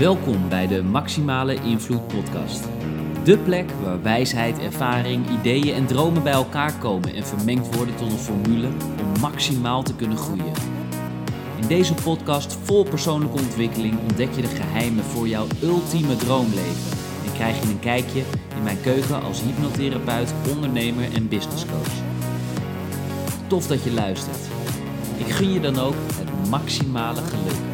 Welkom bij de Maximale Invloed Podcast. De plek waar wijsheid, ervaring, ideeën en dromen bij elkaar komen en vermengd worden tot een formule om maximaal te kunnen groeien. In deze podcast vol persoonlijke ontwikkeling ontdek je de geheimen voor jouw ultieme droomleven en krijg je een kijkje in mijn keuken als hypnotherapeut, ondernemer en businesscoach. Tof dat je luistert. Ik gun je dan ook het maximale geluk.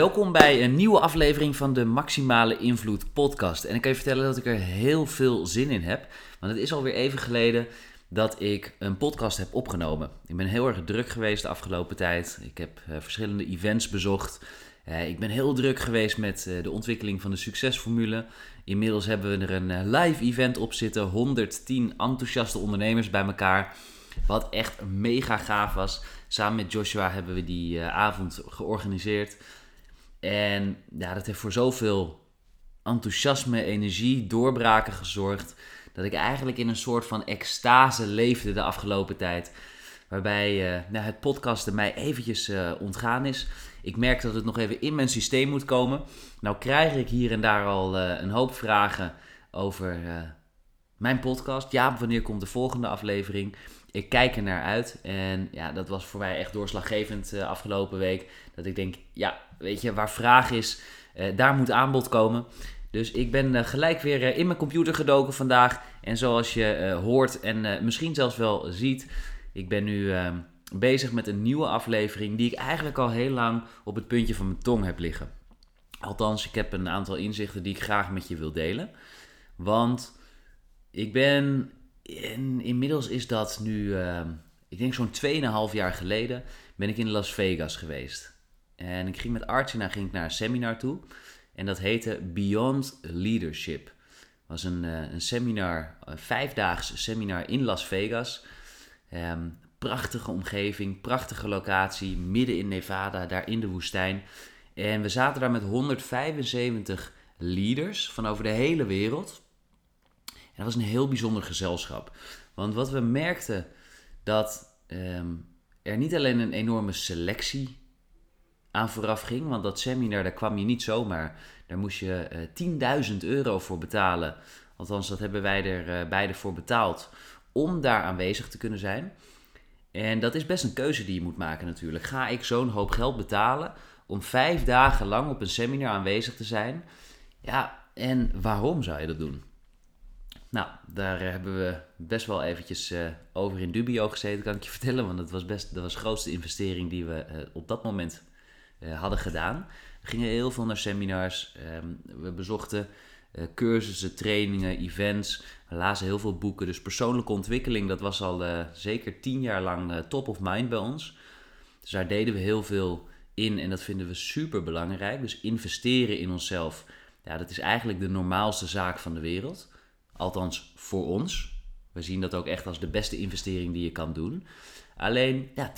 Welkom bij een nieuwe aflevering van de Maximale Invloed podcast. En ik kan je vertellen dat ik er heel veel zin in heb. Want het is alweer even geleden dat ik een podcast heb opgenomen. Ik ben heel erg druk geweest de afgelopen tijd. Ik heb uh, verschillende events bezocht. Uh, ik ben heel druk geweest met uh, de ontwikkeling van de succesformule. Inmiddels hebben we er een live event op zitten. 110 enthousiaste ondernemers bij elkaar. Wat echt mega gaaf was. Samen met Joshua hebben we die avond georganiseerd. En ja, dat heeft voor zoveel enthousiasme, energie, doorbraken gezorgd. Dat ik eigenlijk in een soort van extase leefde de afgelopen tijd. Waarbij uh, nou, het podcasten mij eventjes uh, ontgaan is. Ik merk dat het nog even in mijn systeem moet komen. Nou krijg ik hier en daar al uh, een hoop vragen over mijn podcast. Ja, wanneer komt de volgende aflevering? Ik kijk er naar uit. En ja, dat was voor mij echt doorslaggevend afgelopen week. Dat ik denk, ja, weet je, waar vraag is, uh, daar moet aanbod komen. Dus ik ben uh, gelijk weer uh, in mijn computer gedoken vandaag. En zoals je hoort en misschien zelfs wel ziet, ik ben nu ehm, bezig met een nieuwe aflevering die ik eigenlijk al heel lang op het puntje van mijn tong heb liggen. Althans, ik heb een aantal inzichten die ik graag met je wil delen. Want ik ben, in, inmiddels is dat nu, ehm, ik denk zo'n 2,5 jaar geleden, ben ik in Las Vegas geweest. En ik ging met Archie ging ik naar een seminar toe. En dat heette Beyond Leadership. Was een, eh, een seminar, een vijfdaags seminar in Las Vegas. Um, prachtige omgeving, prachtige locatie, midden in Nevada, daar in de woestijn. En we zaten daar met 175 leaders van over de hele wereld. En dat was een heel bijzonder gezelschap. Want wat we merkten, dat um, er niet alleen een enorme selectie aan vooraf ging. Want dat seminar, daar kwam je niet zomaar. Daar moest je uh, eh, 10.000 euro voor betalen. Althans, dat hebben wij er uh, beide voor betaald. Om daar aanwezig te kunnen zijn. En dat is best een keuze die je moet maken natuurlijk. Ga ik zo'n hoop geld betalen om vijf dagen lang op een seminar aanwezig te zijn? Ja, en waarom zou je dat doen? Nou, daar hebben we best wel eventjes over in dubio gezeten, kan ik je vertellen. Want dat was best dat was de grootste investering die we op dat moment hadden gedaan. We gingen heel veel naar seminars. Um, we bezochten uh, cursussen, trainingen, events. We lazen heel veel boeken. Dus persoonlijke ontwikkeling, dat was al uh, zeker tien jaar lang top of mind bij ons. Dus daar deden we heel veel in en dat vinden we super belangrijk. Dus investeren in onszelf, ja, dat is eigenlijk de normaalste zaak van de wereld. Althans voor ons. We zien dat ook echt als de beste investering die je kan doen. Alleen ja,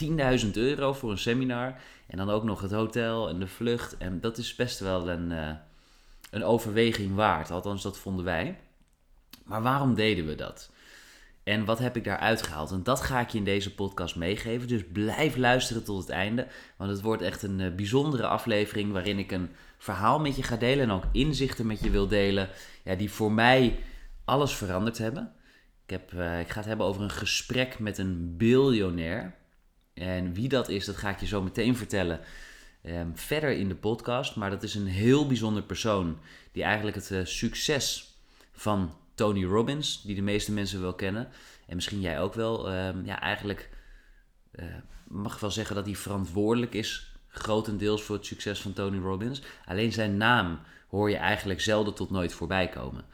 10.000 euro voor een seminar en dan ook nog het hotel en de vlucht. En dat is best wel een, uh, een overweging waard. Althans, dat vonden wij. Maar waarom deden we dat? En wat heb ik daaruit gehaald? En dat ga ik je in deze podcast meegeven. Dus blijf luisteren tot het einde. Want het wordt echt een uh, bijzondere aflevering waarin ik een verhaal met je ga delen. En ook inzichten met je wil delen. Ja, die voor mij alles veranderd hebben. Ik, heb, uh, ik ga het hebben over een gesprek met een biljonair. En wie dat is, dat ga ik je zo meteen vertellen. Um, verder in de podcast. Maar dat is een heel bijzonder persoon. Die eigenlijk het uh, succes van Tony Robbins, die de meeste mensen wel kennen. En misschien jij ook wel. Um, ja, eigenlijk uh, mag wel zeggen dat hij verantwoordelijk is. Grotendeels voor het succes van Tony Robbins. Alleen zijn naam hoor je eigenlijk zelden tot nooit voorbij komen.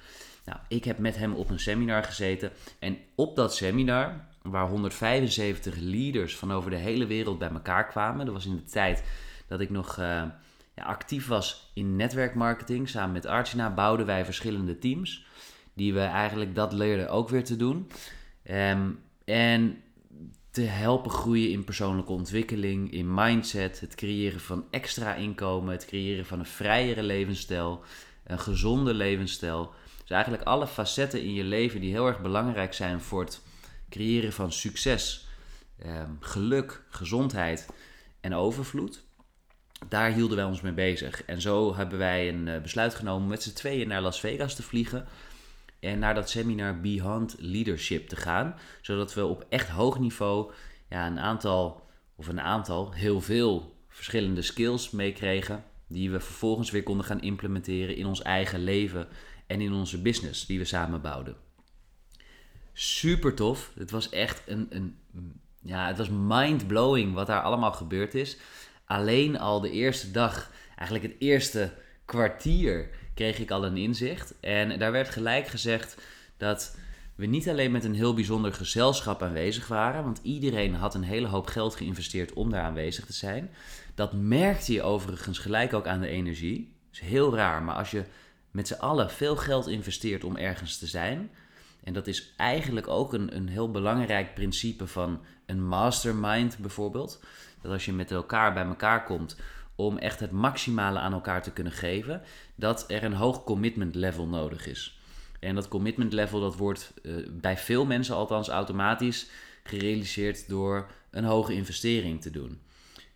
Nou, ik heb met hem op een seminar gezeten. En op dat seminar, waar 175 leaders van over de hele wereld bij elkaar kwamen. Dat was in de tijd dat ik nog uh, ja, actief was in netwerkmarketing. Samen met Archina bouwden wij verschillende teams. Die we eigenlijk dat leerden ook weer te doen. Um, en te helpen groeien in persoonlijke ontwikkeling, in mindset, het creëren van extra inkomen, het creëren van een vrijere levensstijl, een gezonde levensstijl Dus eigenlijk alle facetten in je leven die heel erg belangrijk zijn voor het creëren van succes, ehm, geluk, gezondheid en overvloed. Daar hielden wij ons mee bezig. En zo hebben wij een eh, besluit genomen om met z'n tweeën naar Las Vegas te vliegen. En naar dat seminar Beyond Leadership te gaan. Zodat we op echt hoog niveau ja, een aantal, of een aantal, heel veel verschillende skills meekregen. Die we vervolgens weer konden gaan implementeren in ons eigen leven en in onze business die we samen bouwden. Super tof. Het was echt een, een ja, het was mind-blowing wat daar allemaal gebeurd is. Alleen al de eerste dag, eigenlijk het eerste kwartier, kreeg ik al een inzicht. En daar werd gelijk gezegd dat we niet alleen met een heel bijzonder gezelschap aanwezig waren, want iedereen had een hele hoop geld geïnvesteerd om daar aanwezig te zijn. Dat merkte je overigens gelijk ook aan de energie. Dat is heel raar, maar als je met z'n allen veel geld investeert om ergens te zijn, en dat is eigenlijk ook een, een heel belangrijk principe van een mastermind bijvoorbeeld. Dat als je met elkaar bij elkaar komt om echt het maximale aan elkaar te kunnen geven, dat er een hoog commitment level nodig is. En dat commitment level dat wordt uh, bij veel mensen althans automatisch gerealiseerd door een hoge investering te doen.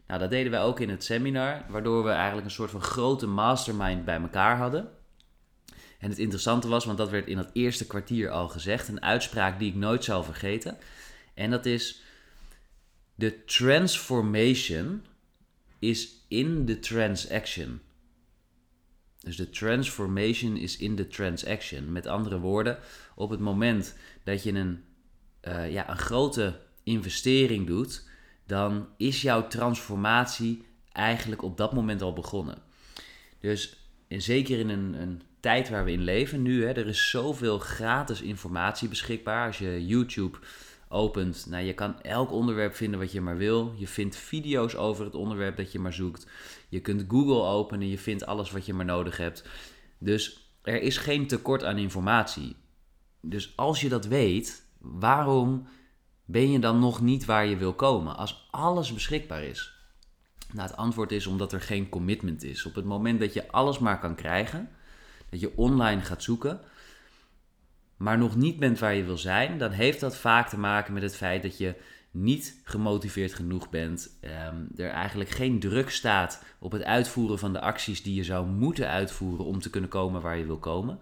Nou, dat deden wij ook in het seminar, waardoor we eigenlijk een soort van grote mastermind bij elkaar hadden. En het interessante was, want dat werd in het eerste kwartier al gezegd, een uitspraak die ik nooit zal vergeten. En dat is: De transformation is in the transaction. Dus de transformation is in the transaction. Met andere woorden, op het moment dat je een, uh, ja, een grote investering doet, dan is jouw transformatie eigenlijk op dat moment al begonnen. Dus zeker in een, een tijd waar we in leven nu, hè, er is zoveel gratis informatie beschikbaar. Als je YouTube opent, nou, je kan elk onderwerp vinden wat je maar wil. Je vindt video's over het onderwerp dat je maar zoekt. Je kunt Google openen, je vindt alles wat je maar nodig hebt. Dus er is geen tekort aan informatie. Dus als je dat weet, waarom ben je dan nog niet waar je wil komen als alles beschikbaar is? Nou, het antwoord is omdat er geen commitment is. Op het moment dat je alles maar kan krijgen, dat je online gaat zoeken, maar nog niet bent waar je wil zijn, dan heeft dat vaak te maken met het feit dat je niet gemotiveerd genoeg bent. Um, er eigenlijk geen druk staat op het uitvoeren van de acties die je zou moeten uitvoeren om te kunnen komen waar je wil komen.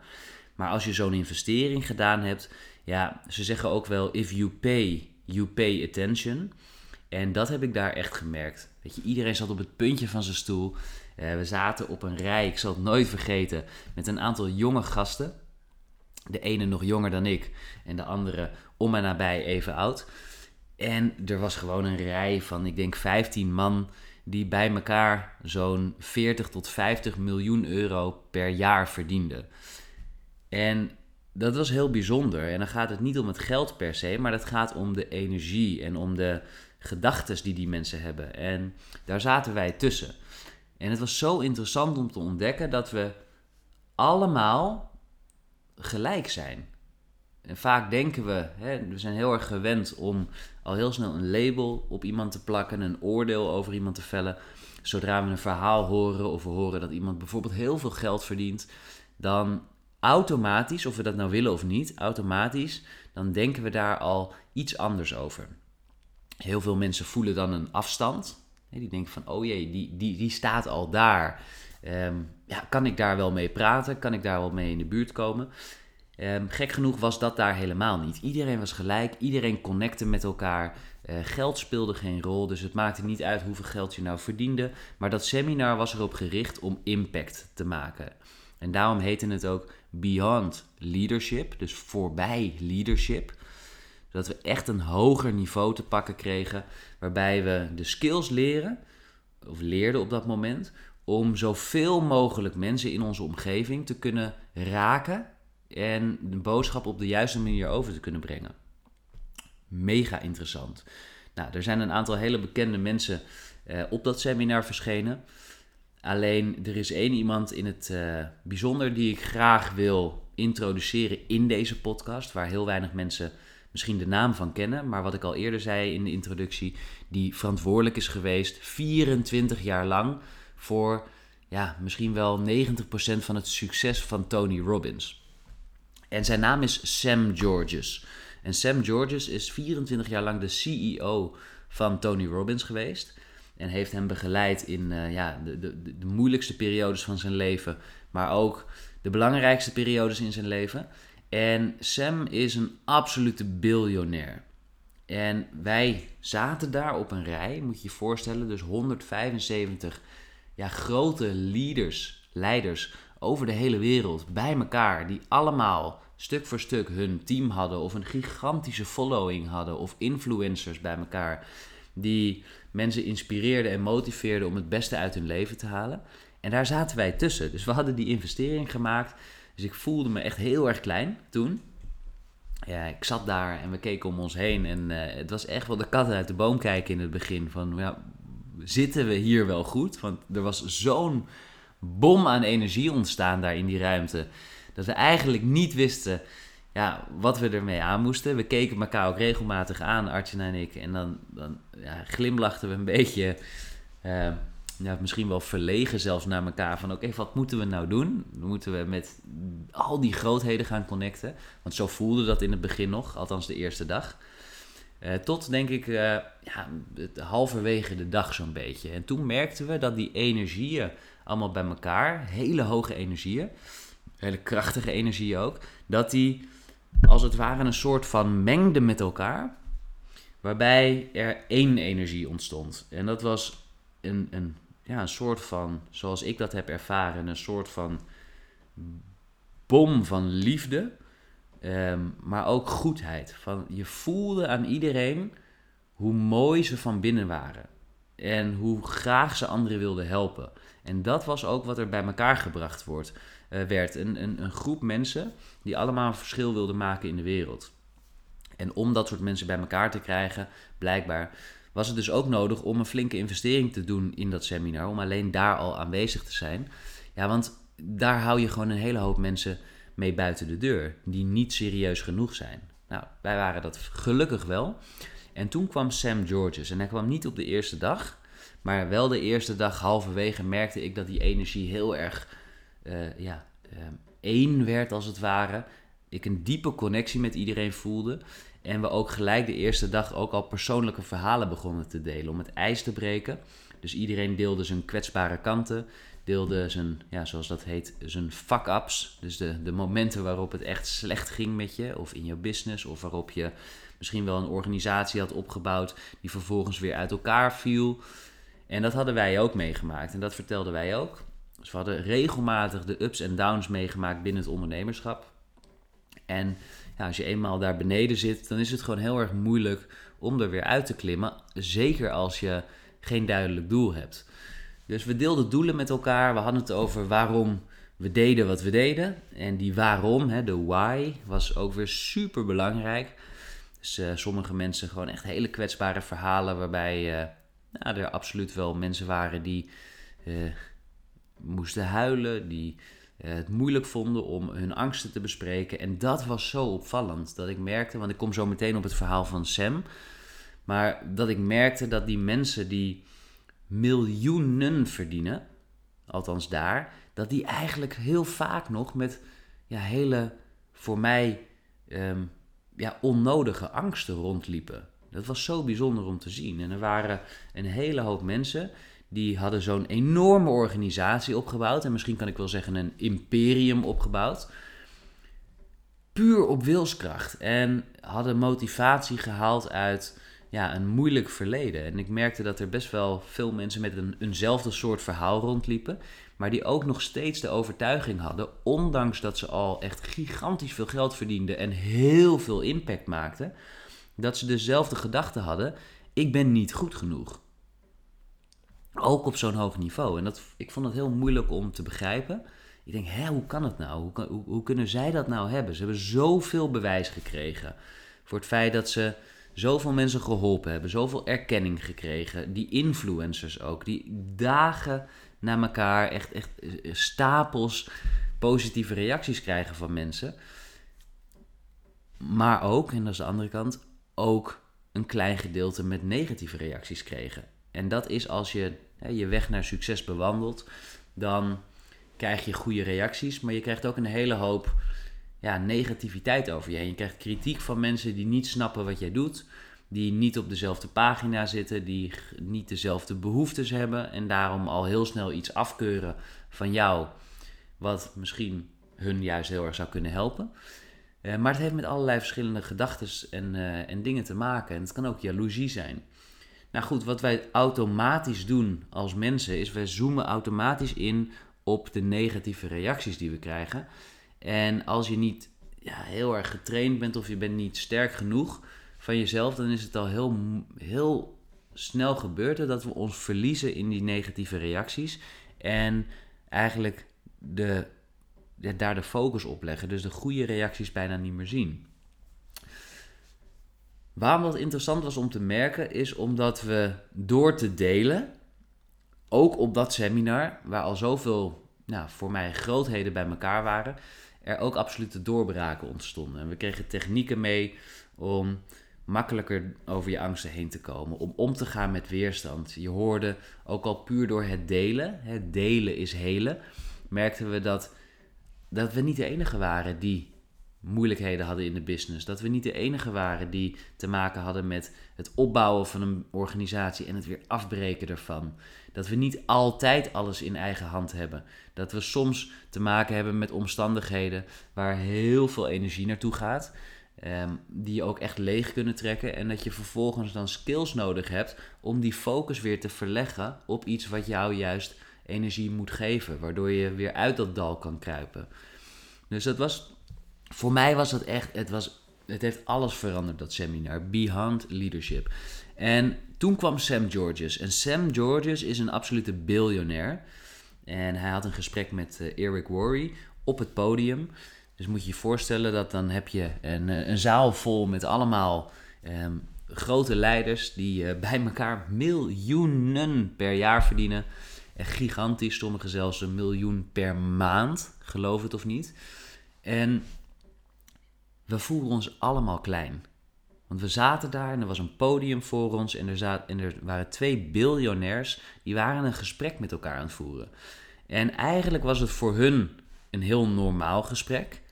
Maar als je zo'n investering gedaan hebt, ja, ze zeggen ook wel: if you pay, you pay attention. En dat heb ik daar echt gemerkt. Weet je, iedereen zat op het puntje van zijn stoel. Uh, we zaten op een rij, ik zal het nooit vergeten, met een aantal jonge gasten. De ene nog jonger dan ik en de andere om en nabij even oud. En er was gewoon een rij van, ik denk, 15 man die bij elkaar zo'n 40 tot 50 miljoen euro per jaar verdienden. En dat was heel bijzonder. En dan gaat het niet om het geld per se, maar het gaat om de energie en om de gedachten die die mensen hebben. En daar zaten wij tussen. En het was zo interessant om te ontdekken dat we allemaal gelijk zijn. En vaak denken we, hè, we zijn heel erg gewend om al heel snel een label op iemand te plakken, een oordeel over iemand te vellen. Zodra we een verhaal horen of we horen dat iemand bijvoorbeeld heel veel geld verdient, dan automatisch, of we dat nou willen of niet, automatisch, dan denken we daar al iets anders over. Heel veel mensen voelen dan een afstand. Die denken van, oh jee, die, die, die staat al daar. Ehm, ja, kan ik daar wel mee praten? Kan ik daar wel mee in de buurt komen? Um, gek genoeg was dat daar helemaal niet. Iedereen was gelijk, iedereen connecte met elkaar. Uh, geld speelde geen rol, dus het maakte niet uit hoeveel geld je nou verdiende. Maar dat seminar was erop gericht om impact te maken. En daarom heette het ook Beyond Leadership, dus voorbij leadership. Zodat we echt een hoger niveau te pakken kregen, waarbij we de skills leren, of leerden op dat moment, om zoveel mogelijk mensen in onze omgeving te kunnen raken en de boodschap op de juiste manier over te kunnen brengen. Mega interessant. Nou, er zijn een aantal hele bekende mensen eh, op dat seminar verschenen. Alleen er is één iemand in het uh, bijzonder die ik graag wil introduceren in deze podcast, waar heel weinig mensen misschien de naam van kennen, maar wat ik al eerder zei in de introductie, die verantwoordelijk is geweest 24 jaar lang voor ja, misschien wel 90% van het succes van Tony Robbins. En zijn naam is Sam Georges. En Sam Georges is 24 jaar lang de CEO van Tony Robbins geweest. En heeft hem begeleid in uh, ja, de, de, de moeilijkste periodes van zijn leven. Maar ook de belangrijkste periodes in zijn leven. En Sam is een absolute biljonair. En wij zaten daar op een rij, moet je je voorstellen, dus 175 ja, grote leaders, leiders over de hele wereld bij elkaar, die allemaal stuk voor stuk hun team hadden of een gigantische following hadden of influencers bij elkaar, die mensen inspireerden en motiveerden om het beste uit hun leven te halen. En daar zaten wij tussen. Dus we hadden die investering gemaakt. Dus ik voelde me echt heel erg klein toen. Ja, ik zat daar en we keken om ons heen. En uh, het was echt wel de kat uit de boom kijken in het begin. Van ja, zitten we hier wel goed? Want er was zo'n bom aan energie ontstaan daar in die ruimte. Dat we eigenlijk niet wisten ja, wat we ermee aan moesten. We keken elkaar ook regelmatig aan, Artjana en ik. En dan, dan ja, glimlachten we een beetje. Uh, ja, misschien wel verlegen zelfs naar elkaar. Van oké, wat moeten we nou doen? Moeten we met al die grootheden gaan connecten? Want zo voelde dat in het begin nog, althans de eerste dag. Uh, tot denk ik uh, ja, halverwege de dag zo'n beetje. En toen merkten we dat die energieën allemaal bij elkaar, hele hoge energieën, hele krachtige energieën ook, dat die als het ware een soort van mengden met elkaar, waarbij er één energie ontstond. En dat was een, een ja, een soort van, zoals ik dat heb ervaren, een soort van bom van liefde, ehm, maar ook goedheid. Van, je voelde aan iedereen hoe mooi ze van binnen waren en hoe graag ze anderen wilden helpen. En dat was ook wat er bij elkaar gebracht wordt, uh, werd. Een, een, een groep mensen die allemaal een verschil wilden maken in de wereld. En om dat soort mensen bij elkaar te krijgen, blijkbaar was het dus ook nodig om een flinke investering te doen in dat seminar, om alleen daar al aanwezig te zijn. Ja, want daar hou je gewoon een hele hoop mensen mee buiten de deur, die niet serieus genoeg zijn. Nou, wij waren dat gelukkig wel. En toen kwam Sam Georges en hij kwam niet op de eerste dag, maar wel de eerste dag halverwege merkte ik dat die energie heel erg uh, ja, uh, één werd als het ware. Ik een diepe connectie met iedereen voelde. En we ook gelijk de eerste dag ook al persoonlijke verhalen begonnen te delen om het ijs te breken. Dus iedereen deelde zijn kwetsbare kanten, deelde zijn, ja, zoals dat heet, zijn fuck-ups. Dus de, de momenten waarop het echt slecht ging met je, of in jouw business, of waarop je misschien wel een organisatie had opgebouwd die vervolgens weer uit elkaar viel. En dat hadden wij ook meegemaakt en dat vertelden wij ook. Dus we hadden regelmatig de ups en downs meegemaakt binnen het ondernemerschap. En als je eenmaal daar beneden zit, dan is het gewoon heel erg moeilijk om er weer uit te klimmen. Zeker als je geen duidelijk doel hebt. Dus we deelden doelen met elkaar. We hadden het over waarom we deden wat we deden. En die waarom, hè, de why, was ook weer super belangrijk. Dus uh, sommige mensen gewoon echt hele kwetsbare verhalen. Waarbij uh, nou, er absoluut wel mensen waren die uh, moesten huilen. Die eh, het moeilijk vonden om hun angsten te bespreken. En dat was zo opvallend dat ik merkte, want ik kom zo meteen op het verhaal van Sam. Maar dat ik merkte dat die mensen die miljoenen verdienen, althans daar, dat die eigenlijk heel vaak nog met ja, hele, voor mij, um, ja, onnodige angsten rondliepen. Dat was zo bijzonder om te zien. En er waren een hele hoop mensen die hadden zo'n enorme organisatie opgebouwd. En misschien kan ik wel zeggen een imperium opgebouwd. Puur op wilskracht. En hadden motivatie gehaald uit ja, een moeilijk verleden. En ik merkte dat er best wel veel mensen met een, eenzelfde soort verhaal rondliepen. Maar die ook nog steeds de overtuiging hadden, ondanks dat ze al echt gigantisch veel geld verdienden en heel veel impact maakten, dat ze dezelfde gedachte hadden: ik ben niet goed genoeg. Ook op zo'n hoog niveau. En dat, ik vond het heel moeilijk om te begrijpen. Ik denk, hè, hoe kan het nou? Hoe, hoe, kunnen zij dat nou hebben? Ze hebben zoveel bewijs gekregen voor het feit dat ze zoveel mensen geholpen hebben, zoveel erkenning gekregen. Die influencers ook, die dagen na elkaar echt, echt eh, stapels positieve reacties krijgen van mensen. Maar ook, en dat is de andere kant, ook een klein gedeelte met negatieve reacties kregen. En dat is als je hè, je weg naar succes bewandelt, dan krijg je goede reacties, maar je krijgt ook een hele hoop ja, negativiteit over je heen. Je krijgt kritiek van mensen die niet snappen wat jij doet, die niet op dezelfde pagina zitten, die niet dezelfde behoeftes hebben en daarom al heel snel iets afkeuren van jou, wat misschien hun juist heel erg zou kunnen helpen. Uh, maar het heeft met allerlei verschillende gedachten en, uh, en dingen te maken. En het kan ook jaloezie zijn. Nou goed, wat wij automatisch doen als mensen is wij zoomen automatisch in op de negatieve reacties die we krijgen. En als je niet ja, heel erg getraind bent of je bent niet sterk genoeg van jezelf, dan is het al heel, heel snel gebeurd dat we ons verliezen in die negatieve reacties. En eigenlijk de, ja, daar de focus op leggen. Dus de goede reacties bijna niet meer zien. Waarom dat interessant was om te merken, is omdat we door te delen, ook op dat seminar, waar al zoveel nou, voor mij grootheden bij elkaar waren, er ook absolute doorbraken ontstonden. En we kregen technieken mee om makkelijker over je angsten heen te komen, om om te gaan met weerstand. Je hoorde ook al puur door het delen, het delen is helen, merkten we dat, dat we niet de enige waren die moeilijkheden hadden in de business. Dat we niet de enige waren die te maken hadden met het opbouwen van een organisatie en het weer afbreken ervan. Dat we niet altijd alles in eigen hand hebben. Dat we soms te maken hebben met omstandigheden waar heel veel energie naartoe gaat. Um, die je ook echt leeg kunnen trekken. En dat je vervolgens dan skills nodig hebt om die focus weer te verleggen op iets wat jou juist energie moet geven. Waardoor je weer uit dat dal kan kruipen. Dus dat was voor mij was dat echt, het, was, het heeft alles veranderd, dat seminar. Beyond Leadership. En toen kwam Sam Georges. En Sam Georges is een absolute biljonair. En hij had een gesprek met uh, Eric Worre op het podium. Dus moet je je voorstellen dat dan heb je een, eh, een zaal vol met allemaal um, grote leiders die uh, bij elkaar miljoenen per jaar verdienen. Echt gigantisch, sommigen zelfs een miljoen per maand, geloof het of niet. En we voelden ons allemaal klein. Want we zaten daar en er was een podium voor ons en er, er waren twee biljonairs die waren een gesprek met elkaar aan het voeren. En eigenlijk was het voor hun een heel normaal gesprek,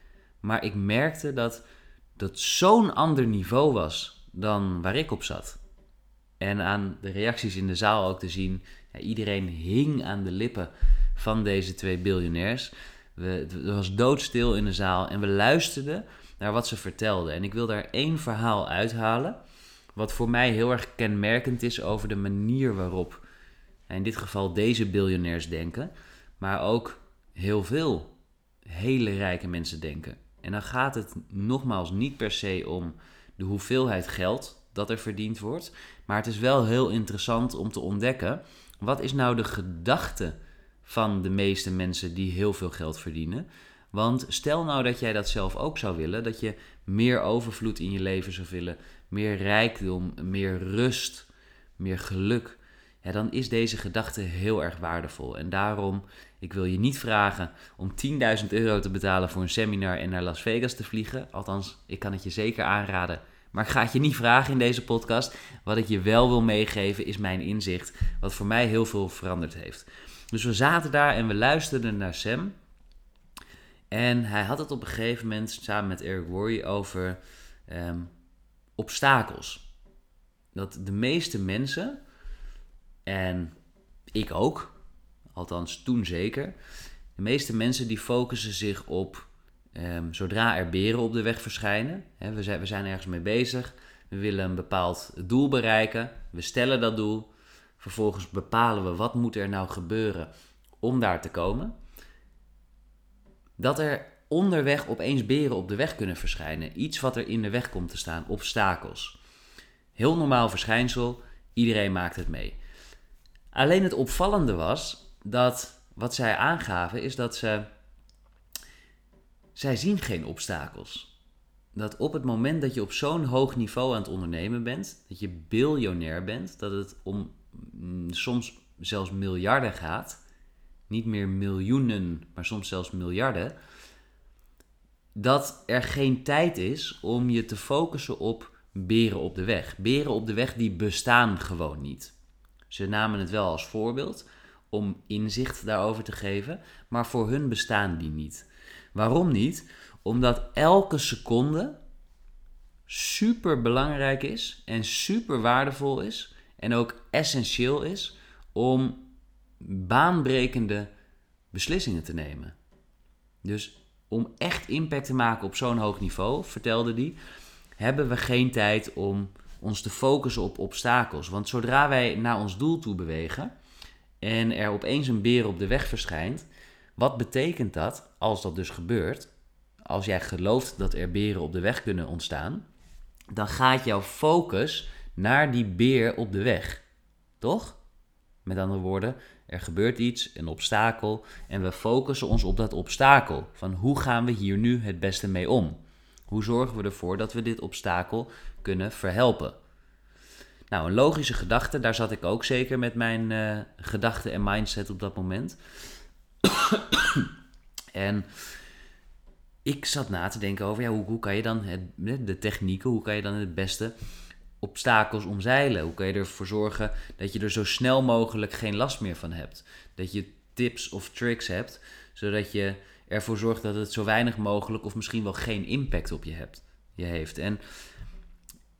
maar ik merkte dat dat zo'n ander niveau was dan waar ik op zat. En aan de reacties in de zaal ook te zien, ja, iedereen hing aan de lippen van deze twee biljonairs. We, was doodstil in de zaal en we luisterden naar wat ze vertelde. En ik wil daar één verhaal uithalen, wat voor mij heel erg kenmerkend is over de manier waarop, in dit geval deze biljonairs denken, maar ook heel veel hele rijke mensen denken. En dan gaat het nogmaals niet per se om de hoeveelheid geld dat er verdiend wordt, maar het is wel heel interessant om te ontdekken wat is nou de gedachte van de meeste mensen die heel veel geld verdienen. Want stel nou dat jij dat zelf ook zou willen, dat je meer overvloed in je leven zou willen, meer rijkdom, meer rust, meer geluk. Ja, dan is deze gedachte heel erg waardevol. En daarom, ik wil je niet vragen om 10.000 euro te betalen voor een seminar en naar Las Vegas te vliegen. Althans, ik kan het je zeker aanraden. Maar ik ga het je niet vragen in deze podcast. Wat ik je wel wil meegeven is mijn inzicht, wat voor mij heel veel veranderd heeft. Dus we zaten daar en we luisterden naar Sam. En hij had het op een gegeven moment samen met Eric Worre over ehm, obstakels. Dat de meeste mensen, en ik ook, althans toen zeker, de meeste mensen die focussen zich op um, zodra er beren op de weg verschijnen. We, zijn, we zijn ergens mee bezig, we willen een bepaald doel bereiken, we stellen dat doel, vervolgens bepalen we wat moet er nou gebeuren om daar te komen dat er onderweg opeens beren op de weg kunnen verschijnen. Iets wat er in de weg komt te staan, obstakels. Heel normaal verschijnsel, iedereen maakt het mee. Alleen het opvallende was dat wat zij aangaven is dat ze. Zij zien geen obstakels. Dat op het moment dat je op zo'n hoog niveau aan het ondernemen bent, dat je biljonair bent, dat het om mm, soms zelfs miljarden gaat, niet meer miljoenen, maar soms zelfs miljarden, dat er geen tijd is om je te focussen op beren op de weg. Beren op de weg die bestaan gewoon niet. Ze namen het wel als voorbeeld om inzicht daarover te geven, maar voor hun bestaan die niet. Waarom niet? Omdat elke seconde super belangrijk is en super waardevol is en ook essentieel is om baanbrekende beslissingen te nemen. Dus om echt impact te maken op zo'n hoog niveau, vertelde hij, hebben we geen tijd om ons te focussen op obstakels. Want zodra wij naar ons doel toe bewegen en er opeens een beer op de weg verschijnt, wat betekent dat als dat dus gebeurt? Als jij gelooft dat er beren op de weg kunnen ontstaan, dan gaat jouw focus naar die beer op de weg. Toch? Met andere woorden, er gebeurt iets, een obstakel, en we focussen ons op dat obstakel. Van hoe gaan we hier nu het beste mee om? Hoe zorgen we ervoor dat we dit obstakel kunnen verhelpen? Nou, een logische gedachte, daar zat ik ook zeker met mijn uh, gedachten en mindset op dat moment. en ik zat na te denken over ja, hoe, hoe kan je dan het, de technieken, hoe kan je dan het beste obstakels omzeilen? Hoe kan je ervoor zorgen dat je er zo snel mogelijk geen last meer van hebt? Dat je tips of tricks hebt, zodat je ervoor zorgt dat het zo weinig mogelijk of misschien wel geen impact op je, hebt, je heeft. En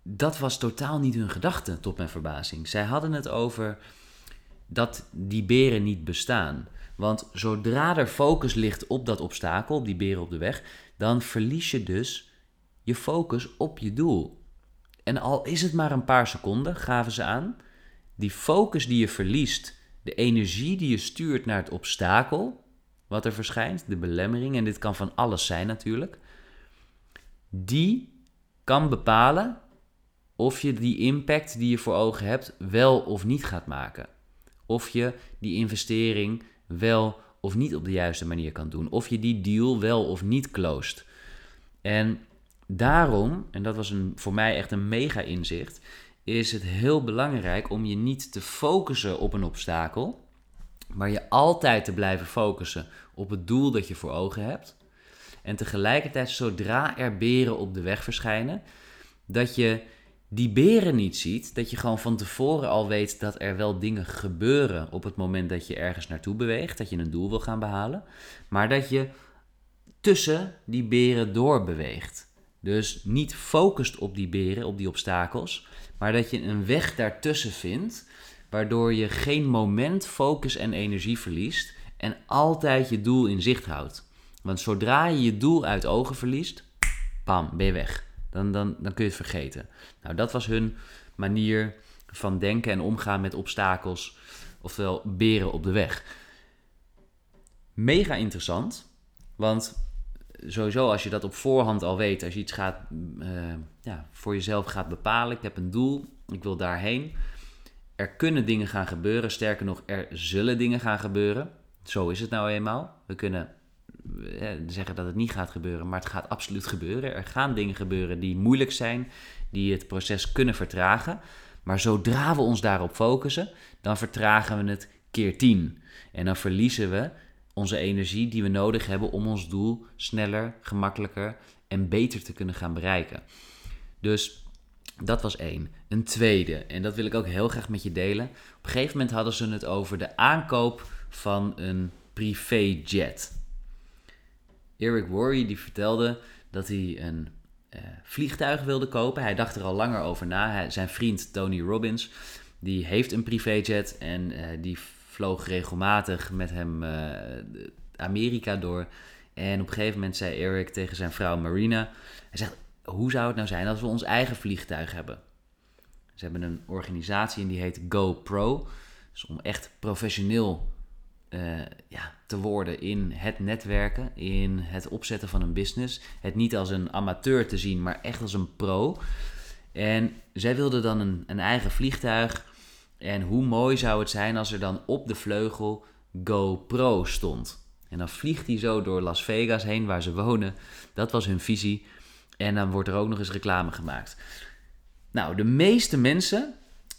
dat was totaal niet hun gedachte, tot mijn verbazing. Zij hadden het over dat die beren niet bestaan. Want zodra er focus ligt op dat obstakel, op die beren op de weg, dan verlies je dus je focus op je doel. En al is het maar een paar seconden, gaven ze aan, die focus die je verliest, de energie die je stuurt naar het obstakel, wat er verschijnt, de belemmering, en dit kan van alles zijn natuurlijk, die kan bepalen of je die impact die je voor ogen hebt wel of niet gaat maken. Of je die investering wel of niet op de juiste manier kan doen. Of je die deal wel of niet closed. En daarom, en dat was een, voor mij echt een mega inzicht, is het heel belangrijk om je niet te focussen op een obstakel, maar je altijd te blijven focussen op het doel dat je voor ogen hebt. En tegelijkertijd, zodra er beren op de weg verschijnen, dat je die beren niet ziet, dat je gewoon van tevoren al weet dat er wel dingen gebeuren op het moment dat je ergens naartoe beweegt, dat je een doel wil gaan behalen, maar dat je tussen die beren door beweegt. Dus niet focust op die beren, op die obstakels, maar dat je een weg daartussen vindt, waardoor je geen moment focus en energie verliest en altijd je doel in zicht houdt. Want zodra je je doel uit ogen verliest, pam, ben je weg. Dan, dan, dan kun je het vergeten. Nou, dat was hun manier van denken en omgaan met obstakels, oftewel beren op de weg. Mega interessant, want sowieso als je dat op voorhand al weet, als je iets gaat, uh, ja, voor jezelf gaat bepalen, ik heb een doel, ik wil daarheen. Er kunnen dingen gaan gebeuren, sterker nog, er zullen dingen gaan gebeuren. Zo is het nou eenmaal. We kunnen eh, zeggen dat het niet gaat gebeuren, maar het gaat absoluut gebeuren. Er gaan dingen gebeuren die moeilijk zijn, die het proces kunnen vertragen. Maar zodra we ons daarop focussen, dan vertragen we het keer tien. En dan verliezen we onze energie die we nodig hebben om ons doel sneller, gemakkelijker en beter te kunnen gaan bereiken. Dus dat was één. Een tweede, en dat wil ik ook heel graag met je delen. Op een gegeven moment hadden ze het over de aankoop van een privéjet. Eric Worre die vertelde dat hij een uh, vliegtuig wilde kopen. Hij dacht er al langer over na. Zijn vriend Tony Robbins die heeft een privéjet en uh, die vloog regelmatig met hem uh, Amerika door. En op een gegeven moment zei Eric tegen zijn vrouw Marina: Hij zegt, hoe zou het nou zijn als we ons eigen vliegtuig hebben? Ze hebben een organisatie en die heet GoPro. Dus om echt professioneel uh, ja, te worden in het netwerken, in het opzetten van een business. Het niet als een amateur te zien, maar echt als een pro. En zij wilden dan een, een eigen vliegtuig. En hoe mooi zou het zijn als er dan op de vleugel GoPro stond. En dan vliegt hij zo door Las Vegas heen, waar ze wonen. Dat was hun visie. En dan wordt er ook nog eens reclame gemaakt. Nou, de meeste mensen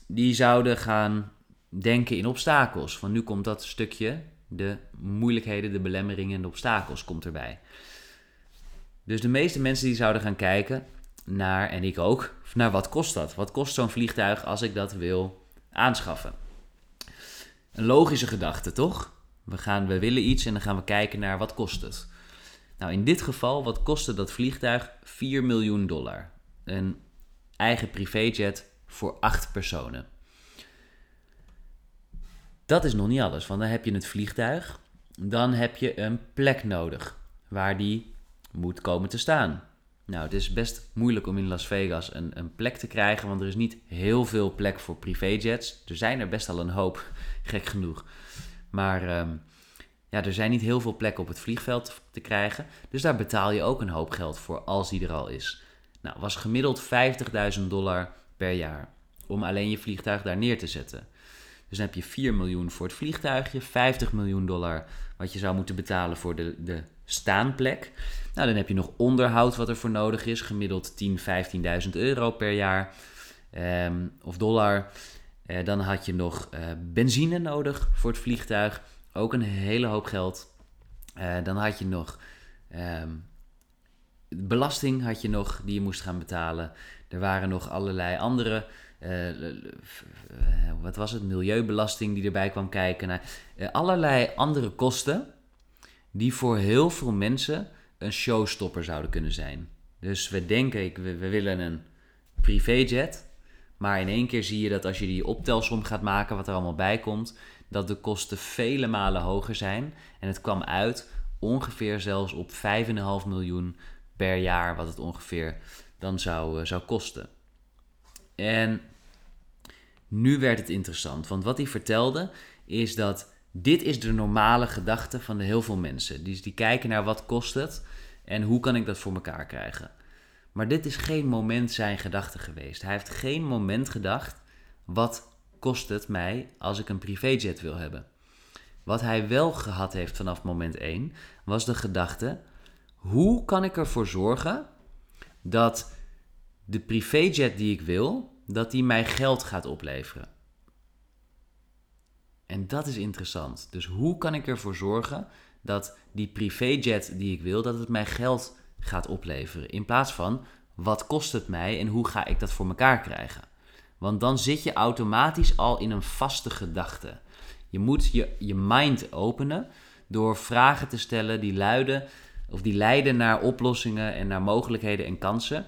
die zouden gaan denken in obstakels. Want nu komt dat stukje, de moeilijkheden, de belemmeringen en de obstakels komt erbij. Dus de meeste mensen die zouden gaan kijken naar, en ik ook, naar wat kost dat? Wat kost zo'n vliegtuig als ik dat wil aanschaffen? Een logische gedachte, toch? We, gaan, we willen iets en dan gaan we kijken naar wat kost het. Nou, in dit geval, wat kostte dat vliegtuig? 4 miljoen dollar. Een eigen privéjet voor acht personen. Dat is nog niet alles, want dan heb je het vliegtuig. Dan heb je een plek nodig waar die moet komen te staan. Nou, het is best moeilijk om in Las Vegas een, een plek te krijgen, want er is niet heel veel plek voor privéjets. Er zijn er best al een hoop, gek genoeg. Maar ehm, ja, er zijn niet heel veel plekken op het vliegveld te krijgen. Dus daar betaal je ook een hoop geld voor als die er al is. Nou, was gemiddeld 50.000 dollar per jaar om alleen je vliegtuig daar neer te zetten. Dus dan heb je 4 miljoen voor het vliegtuigje, 50 miljoen dollar wat je zou moeten betalen voor de, de staanplek. Nou, dan heb je nog onderhoud wat er voor nodig is, gemiddeld 10, 15.000 euro per jaar ehm, of dollar. Uh, dan had je nog uh, benzine nodig voor het vliegtuig, ook een hele hoop geld. Uh, dan had je nog um, belasting had je nog die je moest gaan betalen. Er waren nog allerlei andere wat was het, milieubelasting die erbij kwam kijken. Nou, allerlei andere kosten die voor heel veel mensen een showstopper zouden kunnen zijn. Dus we denken, we, we willen een privéjet. Maar in één keer zie je dat als je die optelsom gaat maken, wat er allemaal bij komt, dat de kosten vele malen hoger zijn. En het kwam uit ongeveer zelfs op 5,5 miljoen per jaar, wat het ongeveer dan zou, uh, zou kosten. En nu werd het interessant, want wat hij vertelde is dat dit is de normale gedachte van heel veel mensen. Die, die kijken naar wat kost het en hoe kan ik dat voor elkaar krijgen. Maar dit is geen moment zijn gedachte geweest. Hij heeft geen moment gedacht, wat kost het mij als ik een privéjet wil hebben? Wat hij wel gehad heeft vanaf moment 1, was de gedachte, hoe kan ik ervoor zorgen dat de privéjet die ik wil, dat die mij geld gaat opleveren? En dat is interessant. Dus hoe kan ik ervoor zorgen dat die privéjet die ik wil, dat het mij geld gaat opleveren? In plaats van wat kost het mij en hoe ga ik dat voor elkaar krijgen? Want dan zit je automatisch al in een vaste gedachte. Je moet je, je mind openen door vragen te stellen die luiden of die leiden naar oplossingen en naar mogelijkheden en kansen.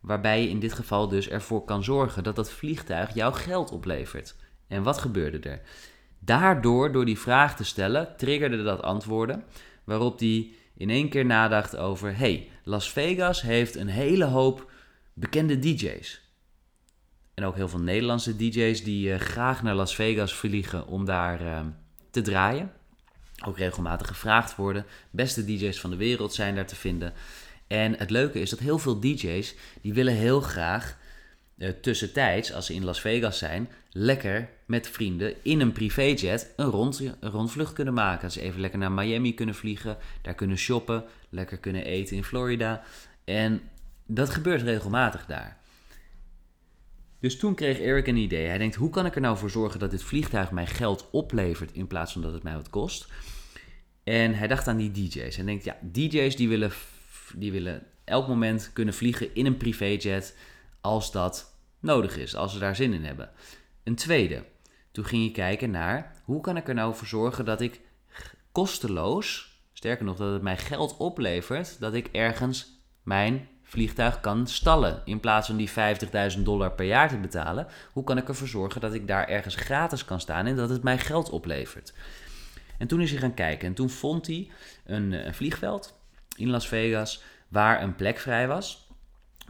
Waarbij je in dit geval dus ervoor kan zorgen dat dat vliegtuig jouw geld oplevert. En wat gebeurde er? Daardoor, door die vraag te stellen, triggerde dat antwoorden. Waarop hij in één keer nadacht over: hey, Las Vegas heeft een hele hoop bekende DJ's. En ook heel veel Nederlandse DJ's die uh, graag naar Las Vegas vliegen om daar uh, te draaien. Ook regelmatig gevraagd worden. Beste DJ's van de wereld zijn daar te vinden. En het leuke is dat heel veel DJ's die willen heel graag uh, tussentijds, als ze in Las Vegas zijn, lekker met vrienden in een privéjet een, rond, rondvlucht kunnen maken. Ze even lekker naar Miami kunnen vliegen, daar kunnen shoppen, lekker kunnen eten in Florida. En dat gebeurt regelmatig daar. Dus toen kreeg Eric een idee. Hij denkt, hoe kan ik er nou voor zorgen dat dit vliegtuig mij geld oplevert in plaats van dat het mij wat kost? En hij dacht aan die DJ's. Hij denkt, ja, DJ's die willen, die willen elk moment kunnen vliegen in een privéjet als dat nodig is, als ze daar zin in hebben. Een tweede, toen ging je kijken naar hoe kan ik er nou voor zorgen dat ik kosteloos, sterker nog dat het mij geld oplevert, dat ik ergens mijn vliegtuig kan stallen. In plaats van die 50.000 dollar per jaar te betalen, hoe kan ik ervoor zorgen dat ik daar ergens gratis kan staan en dat het mij geld oplevert? En toen is hij gaan kijken en toen vond hij een, een vliegveld in Las Vegas waar een plek vrij was,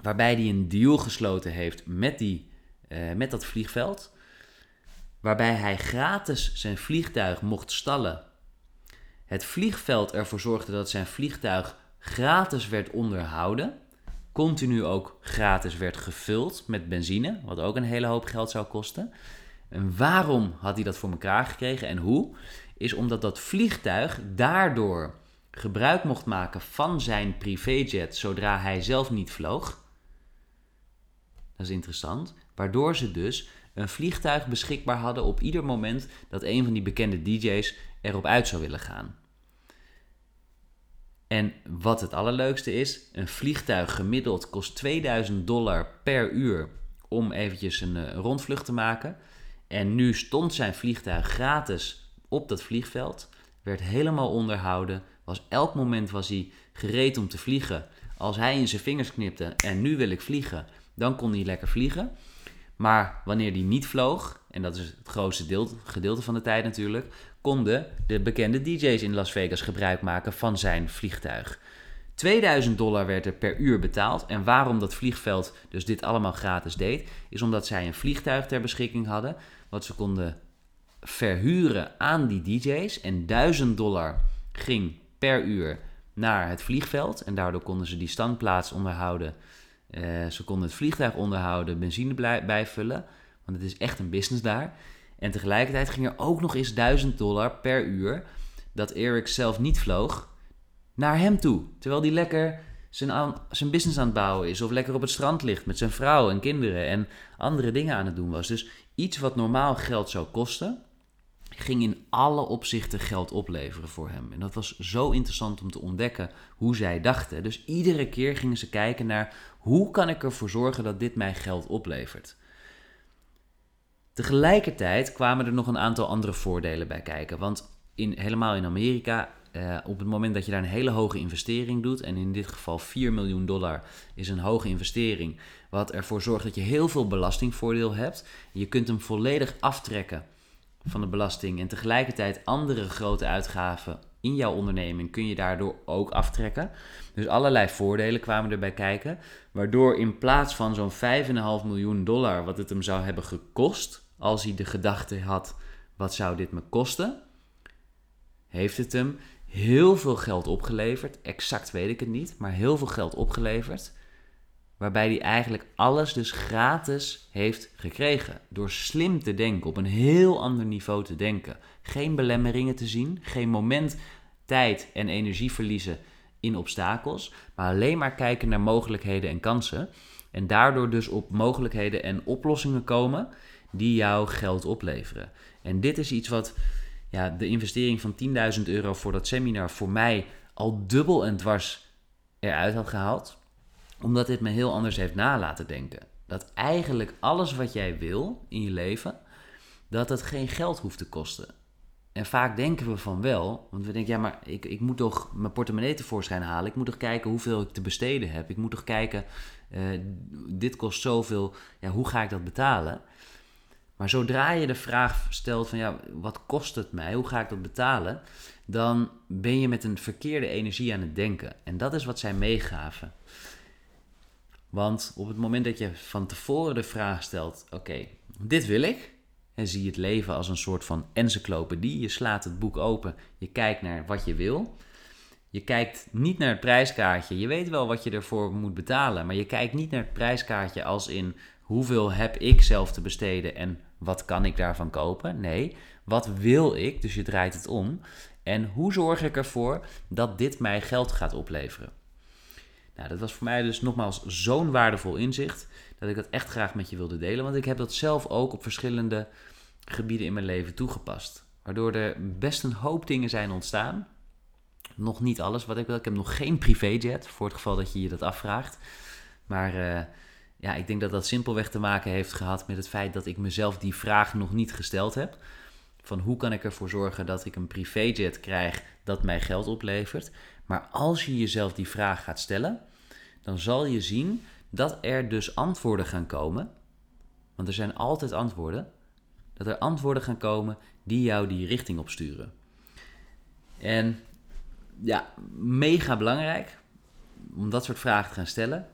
waarbij hij een deal gesloten heeft met, die, uh, met dat vliegveld waarbij hij gratis zijn vliegtuig mocht stallen. Het vliegveld ervoor zorgde dat zijn vliegtuig gratis werd onderhouden, continu ook gratis werd gevuld met benzine, wat ook een hele hoop geld zou kosten. En waarom had hij dat voor elkaar gekregen en hoe? Is omdat dat vliegtuig daardoor gebruik mocht maken van zijn privéjet zodra hij zelf niet vloog. Is interessant. Waardoor ze dus een vliegtuig beschikbaar hadden op ieder moment dat een van die bekende DJ's erop uit zou willen gaan. En wat het allerleukste is, een vliegtuig gemiddeld kost 2000 dollar per uur om eventjes een, een rondvlucht te maken. En nu stond zijn vliegtuig gratis op dat vliegveld. werd helemaal onderhouden. Was elk moment was hij gereed om te vliegen. Als hij in zijn vingers knipte en nu wil ik vliegen, dan kon hij lekker vliegen. Maar wanneer hij niet vloog, en dat is het grootste deel, gedeelte van de tijd natuurlijk, konden de bekende DJ's in Las Vegas gebruik maken van zijn vliegtuig. 2000 dollar werd er per uur betaald. En waarom dat vliegveld dus dit allemaal gratis deed, is omdat zij een vliegtuig ter beschikking hadden, wat ze konden verhuren aan die DJ's. En 1000 dollar ging per uur naar het vliegveld. En daardoor konden ze die standplaats onderhouden. Uh, ze konden het vliegtuig onderhouden, benzine bijvullen. Want het is echt een business daar. En tegelijkertijd ging er ook nog eens 1000 dollar per uur dat Eric zelf niet vloog naar hem toe. Terwijl hij lekker zijn, zijn business aan het bouwen is. Of lekker op het strand ligt met zijn vrouw en kinderen. En andere dingen aan het doen was. Dus iets wat normaal geld zou kosten. Ging in alle opzichten geld opleveren voor hem. En dat was zo interessant om te ontdekken hoe zij dachten. Dus iedere keer gingen ze kijken naar hoe kan ik ervoor zorgen dat dit mij geld oplevert. Tegelijkertijd kwamen er nog een aantal andere voordelen bij kijken. Want in, helemaal in Amerika, eh, op het moment dat je daar een hele hoge investering doet, en in dit geval 4 miljoen dollar is een hoge investering, wat ervoor zorgt dat je heel veel belastingvoordeel hebt. Je kunt hem volledig aftrekken van de belasting en tegelijkertijd andere grote uitgaven in jouw onderneming kun je daardoor ook aftrekken. Dus allerlei voordelen kwamen erbij kijken, waardoor in plaats van zo'n 5,5 miljoen dollar wat het hem zou hebben gekost als hij de gedachte had: wat zou dit me kosten? Heeft het hem heel veel geld opgeleverd. Exact weet ik het niet, maar heel veel geld opgeleverd. Waarbij hij eigenlijk alles dus gratis heeft gekregen. Door slim te denken, op een heel ander niveau te denken. Geen belemmeringen te zien, geen moment tijd en energie verliezen in obstakels. Maar alleen maar kijken naar mogelijkheden en kansen. En daardoor dus op mogelijkheden en oplossingen komen die jouw geld opleveren. En dit is iets wat ja, de investering van 10.000 euro voor dat seminar voor mij al dubbel en dwars eruit had gehaald. Omdat dit me heel anders heeft nalaten denken. Dat eigenlijk alles wat jij wil in je leven, dat het geen geld hoeft te kosten. En vaak denken we van wel, want we denken, ja, maar ik, ik moet toch mijn portemonnee tevoorschijn halen. Ik moet toch kijken hoeveel ik te besteden heb. Ik moet toch kijken, uh, dit kost zoveel, ja, hoe ga ik dat betalen? Maar zodra je de vraag stelt van ja, wat kost het mij? Hoe ga ik dat betalen? Dan ben je met een verkeerde energie aan het denken. En dat is wat zij meegaven. Want op het moment dat je van tevoren de vraag stelt: oké, dit wil ik. En zie het leven als een soort van encyclopedie. Je slaat het boek open, je kijkt naar wat je wil. Je kijkt niet naar het prijskaartje. Je weet wel wat je ervoor moet betalen. Maar je kijkt niet naar het prijskaartje als in hoeveel heb ik zelf te besteden en wat kan ik daarvan kopen? Nee, wat wil ik? Dus je draait het om. En hoe zorg ik ervoor dat dit mij geld gaat opleveren? Nou, dat was voor mij dus nogmaals zo'n waardevol inzicht dat ik dat echt graag met je wilde delen. Want ik heb dat zelf ook op verschillende gebieden in mijn leven toegepast. Waardoor er best een hoop dingen zijn ontstaan. Nog niet alles wat ik wil. Ik heb nog geen privéjet, voor het geval dat je je dat afvraagt. Maar uh, ja, ik denk dat dat simpelweg te maken heeft gehad met het feit dat ik mezelf die vraag nog niet gesteld heb. Van hoe kan ik ervoor zorgen dat ik een privéjet krijg dat mij geld oplevert. Maar als je jezelf die vraag gaat stellen, dan zal je zien dat er dus antwoorden gaan komen. Want er zijn altijd antwoorden. Dat er antwoorden gaan komen die jou die richting opsturen. En ja, mega belangrijk om dat soort vragen te gaan stellen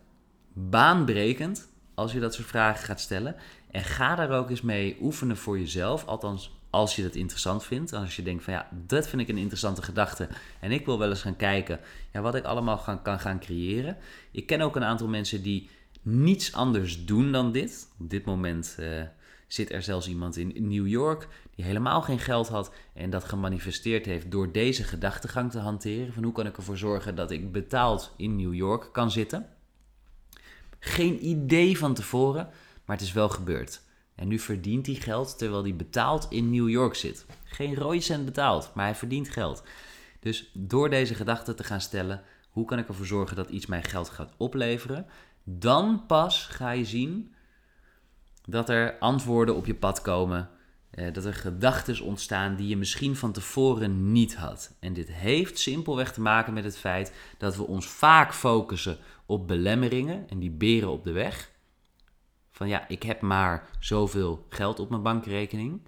baanbrekend als je dat soort vragen gaat stellen. En ga daar ook eens mee oefenen voor jezelf. Althans, als je dat interessant vindt. Als je denkt van ja, dat vind ik een interessante gedachte. En ik wil wel eens gaan kijken ja, wat ik allemaal gaan, kan gaan creëren. Ik ken ook een aantal mensen die niets anders doen dan dit. Op dit moment uh, zit er zelfs iemand in New York die helemaal geen geld had en dat gemanifesteerd heeft door deze gedachtegang te hanteren. Van hoe kan ik ervoor zorgen dat ik betaald in New York kan zitten. Geen idee van tevoren, maar het is wel gebeurd. En nu verdient hij geld terwijl hij betaald in New York zit. Geen rode cent betaald, maar hij verdient geld. Dus door deze gedachte te gaan stellen, hoe kan ik ervoor zorgen dat iets mij geld gaat opleveren? Dan pas ga je zien dat er antwoorden op je pad komen eh, dat er gedachten ontstaan die je misschien van tevoren niet had. En dit heeft simpelweg te maken met het feit dat we ons vaak focussen op belemmeringen en die beren op de weg. Van ja, ik heb maar zoveel geld op mijn bankrekening.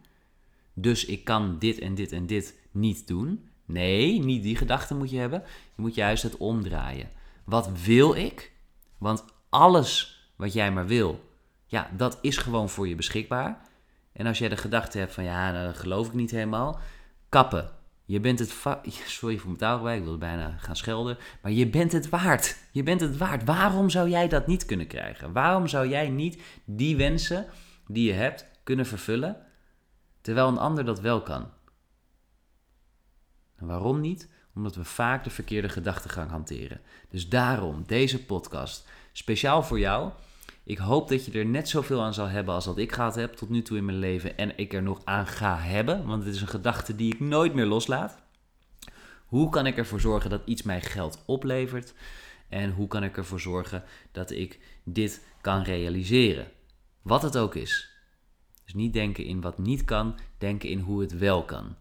Dus ik kan dit en dit en dit niet doen. Nee, niet die gedachte moet je hebben. Je moet juist het omdraaien. Wat wil ik? Want alles wat jij maar wil, ja, dat is gewoon voor je beschikbaar. En als jij de gedachte hebt van ja, nou, dat geloof ik niet helemaal, kappen. Je bent het Sorry voor mijn taalgebruik, ik wilde bijna gaan schelden. Maar je bent het waard. Je bent het waard. Waarom zou jij dat niet kunnen krijgen? Waarom zou jij niet die wensen die je hebt kunnen vervullen, terwijl een ander dat wel kan? En waarom niet? Omdat we vaak de verkeerde gedachtegang hanteren. Dus daarom deze podcast speciaal voor jou. Ik hoop dat je er net zoveel aan zal hebben als dat ik gehad heb tot nu toe in mijn leven. En ik er nog aan ga hebben, want het is een gedachte die ik nooit meer loslaat. Hoe kan ik ervoor zorgen dat iets mij geld oplevert? En hoe kan ik ervoor zorgen dat ik dit kan realiseren? Wat het ook is. Dus niet denken in wat niet kan, denken in hoe het wel kan.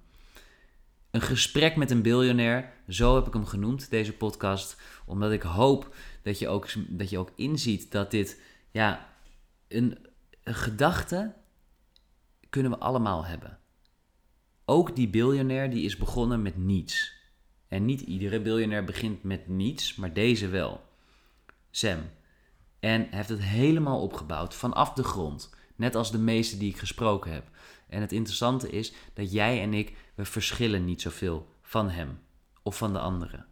Een gesprek met een biljonair, zo heb ik hem genoemd, deze podcast. Omdat ik hoop dat je ook, dat je ook inziet dat dit ja, een, gedachte kunnen we allemaal hebben. Ook die biljonair die is begonnen met niets. En niet iedere biljonair begint met niets, maar deze wel. Sam. En heeft het helemaal opgebouwd vanaf de grond. Net als de meeste die ik gesproken heb. En het interessante is dat jij en ik, we verschillen niet zoveel van hem of van de anderen.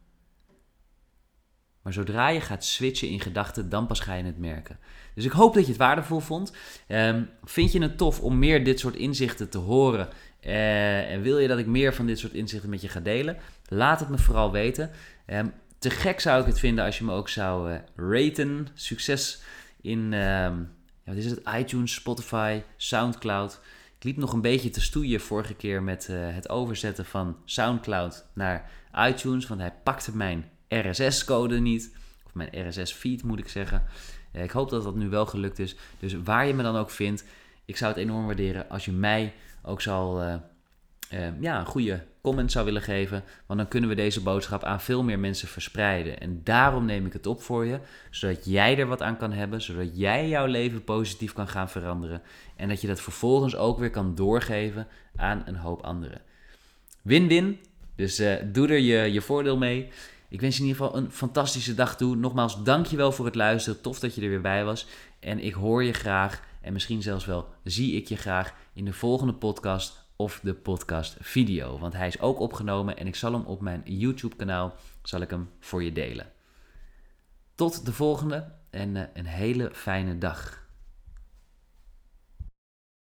Maar zodra je gaat switchen in gedachten, dan pas ga je het merken. Dus ik hoop dat je het waardevol vond. Ehm, vind je het tof om meer dit soort inzichten te horen? Uh, en wil je dat ik meer van dit soort inzichten met je ga delen? Laat het me vooral weten. Um, te gek zou ik het vinden als je me ook zou uh, raten. Succes in ja, wat is het? iTunes, Spotify, Soundcloud. Ik liep nog een beetje te stoeien vorige keer met uh, het overzetten van Soundcloud naar iTunes. Want hij pakte mijn RSS-code niet. Of mijn RSS-feed moet ik zeggen. Uh, ik hoop dat dat nu wel gelukt is. Dus waar je me dan ook vindt, ik zou het enorm waarderen als je mij ook zal, uh, uh, ja, een goede comment zou willen geven. Want dan kunnen we deze boodschap aan veel meer mensen verspreiden. En daarom neem ik het op voor je, zodat jij er wat aan kan hebben, zodat jij jouw leven positief kan gaan veranderen. En dat je dat vervolgens ook weer kan doorgeven aan een hoop anderen. Win-win. Dus doe er je, je voordeel mee. Ik wens je in ieder geval een fantastische dag toe. Nogmaals, dankjewel voor het luisteren. Tof dat je er weer bij was. En ik hoor je graag en misschien zelfs wel zie ik je graag in de volgende podcast of de podcast video. Want hij is ook opgenomen en ik zal hem op mijn YouTube kanaal zal ik hem voor je delen. Tot de volgende en eh, een hele fijne dag.